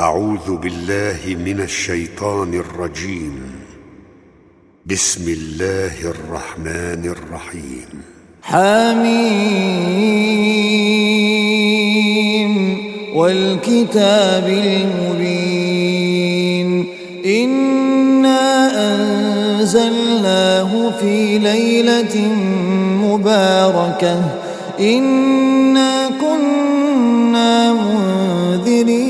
أعوذ بالله من الشيطان الرجيم. بسم الله الرحمن الرحيم. حميم. والكتاب المبين. إنا أنزلناه في ليلة مباركة. إنا كنا منذرين.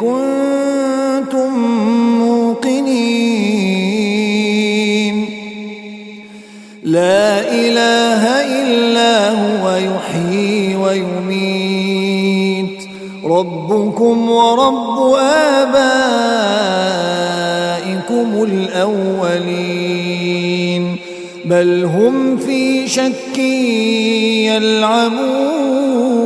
كنتم موقنين. لا إله إلا هو يحيي ويميت. ربكم ورب آبائكم الأولين. بل هم في شك يلعبون.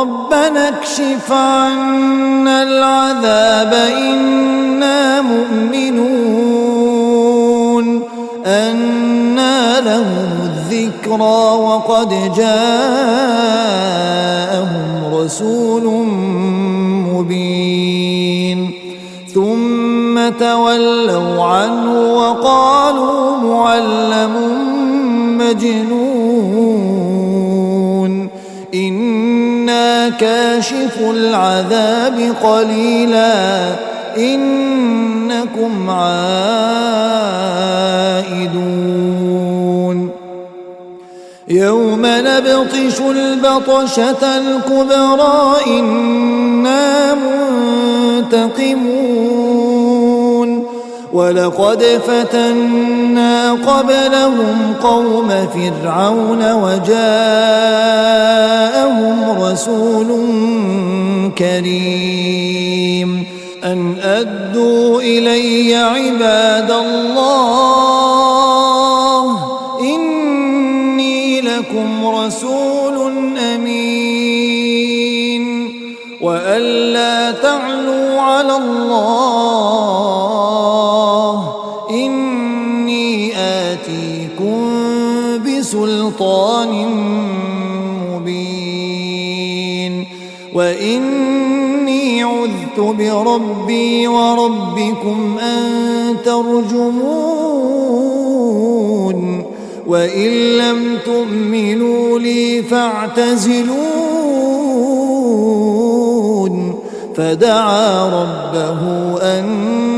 ربنا اكشف عنا العذاب إنا مؤمنون أنا لهم الذكرى وقد جاءهم رسول مبين ثم تولوا عنه وقالوا معلم مجنون كاشف العذاب قليلا إنكم عائدون يوم نبطش البطشة الكبرى إنا منتقمون ولقد فتنا قبلهم قوم فرعون وجاءهم رسول كريم. أن أدوا إلي عباد الله إني لكم رسول أمين. وأن لا تعلوا على الله وإني عذت بربي وربكم أن ترجمون وإن لم تؤمنوا لي فاعتزلون فدعا ربه أن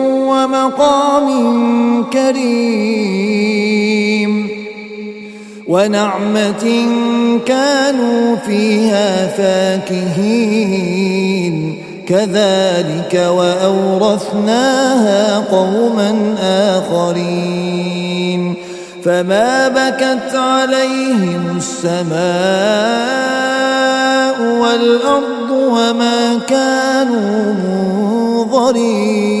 ومقام كريم ونعمة كانوا فيها فاكهين كذلك وأورثناها قوما آخرين فما بكت عليهم السماء والأرض وما كانوا منظرين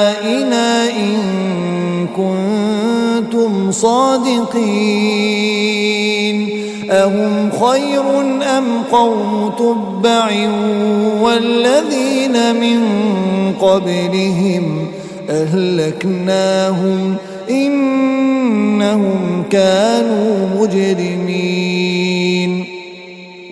بآبائنا إن كنتم صادقين أهم خير أم قوم تبع والذين من قبلهم أهلكناهم إنهم كانوا مجرمين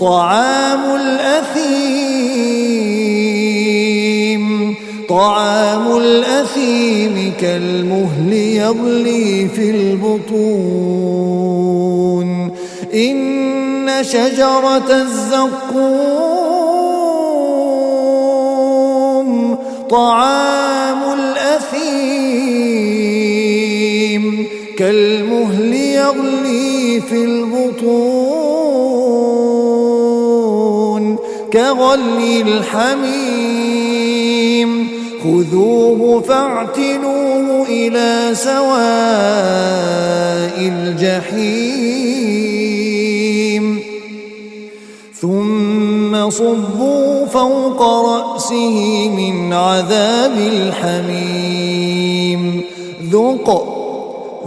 طعام الأثيم طعام الأثيم كالمهل يغلي في البطون. إن شجرة الزقوم طعام الأثيم كالمهل يغلي في البطون. كغلي الحميم. خذوه فاعتلوه إلى سواء الجحيم. ثم صبوا فوق رأسه من عذاب الحميم. ذق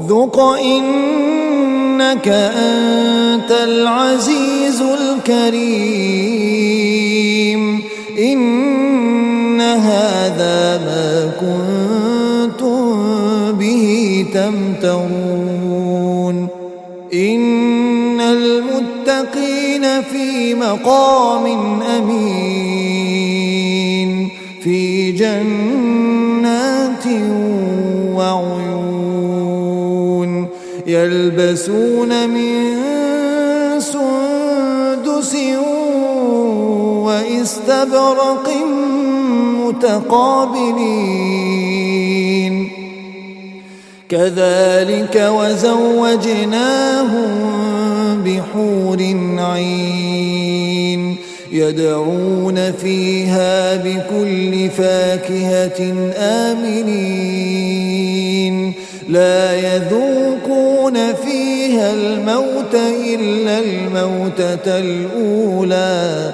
ذق إنك أنت العزيز الكريم. إن هذا ما كنتم به تمترون. إن المتقين في مقام أمين. في جنات وعيون. يلبسون من سندس واستبرق متقابلين. كذلك وزوجناهم بحور عين يدعون فيها بكل فاكهة آمنين. لا يذوقون فيها الموت إلا الموتة الأولى.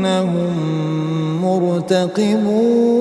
إنهم مرتقبون.